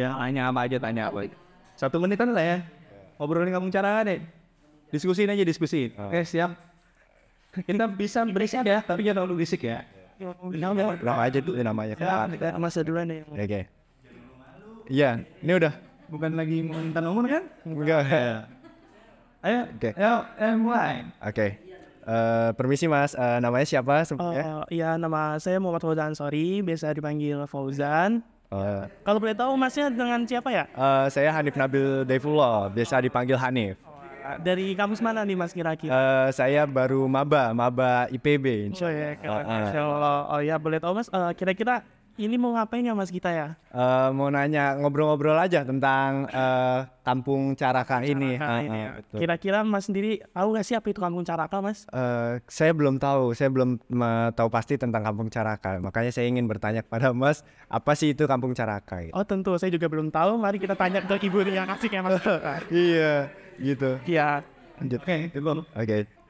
Ya, tanya apa aja, tanya apa aja. Satu menitan lah ya. Ngobrolin kampung cara deh. Diskusiin aja, diskusiin. Oke, siap. Kita bisa berisik ya, tapi jangan terlalu berisik ya. Nama aja dulu namanya. Ya, masa duluan ya. Oke. Iya, ini udah. Bukan lagi minta nomor kan? Enggak. Ayo, Oke. ayo, eh, mulai. Oke. Eh, permisi Mas, Eh, namanya siapa? Oh, iya nama saya Muhammad Fauzan Sorry, biasa dipanggil Fauzan. Eh, Kalau boleh tahu masnya dengan siapa ya? eh, saya Hanif Nabil Daifullah, biasa dipanggil Hanif. Dari kampus mana nih mas kira-kira? Eh, saya baru maba, maba IPB. Oh ya, ah. Masya Allah. Oh ya boleh tahu mas, eh, kira-kira ini mau ngapain ya mas kita ya? Eh, mau nanya ngobrol-ngobrol aja tentang eh, kampung Caraka ini. Ah, ini ya. betul. Kira-kira mas sendiri tahu gak sih apa itu kampung Caraka mas? Eh, saya belum tahu, saya belum me- tahu pasti tentang kampung Caraka. Makanya saya ingin bertanya kepada Mas, apa sih itu kampung Caraka? gitu? Oh tentu, saya juga belum tahu. Mari kita tanya ke ibu yang asik ya mas. iya, gitu. Iya. Lanjut. Oke, itu. Oke.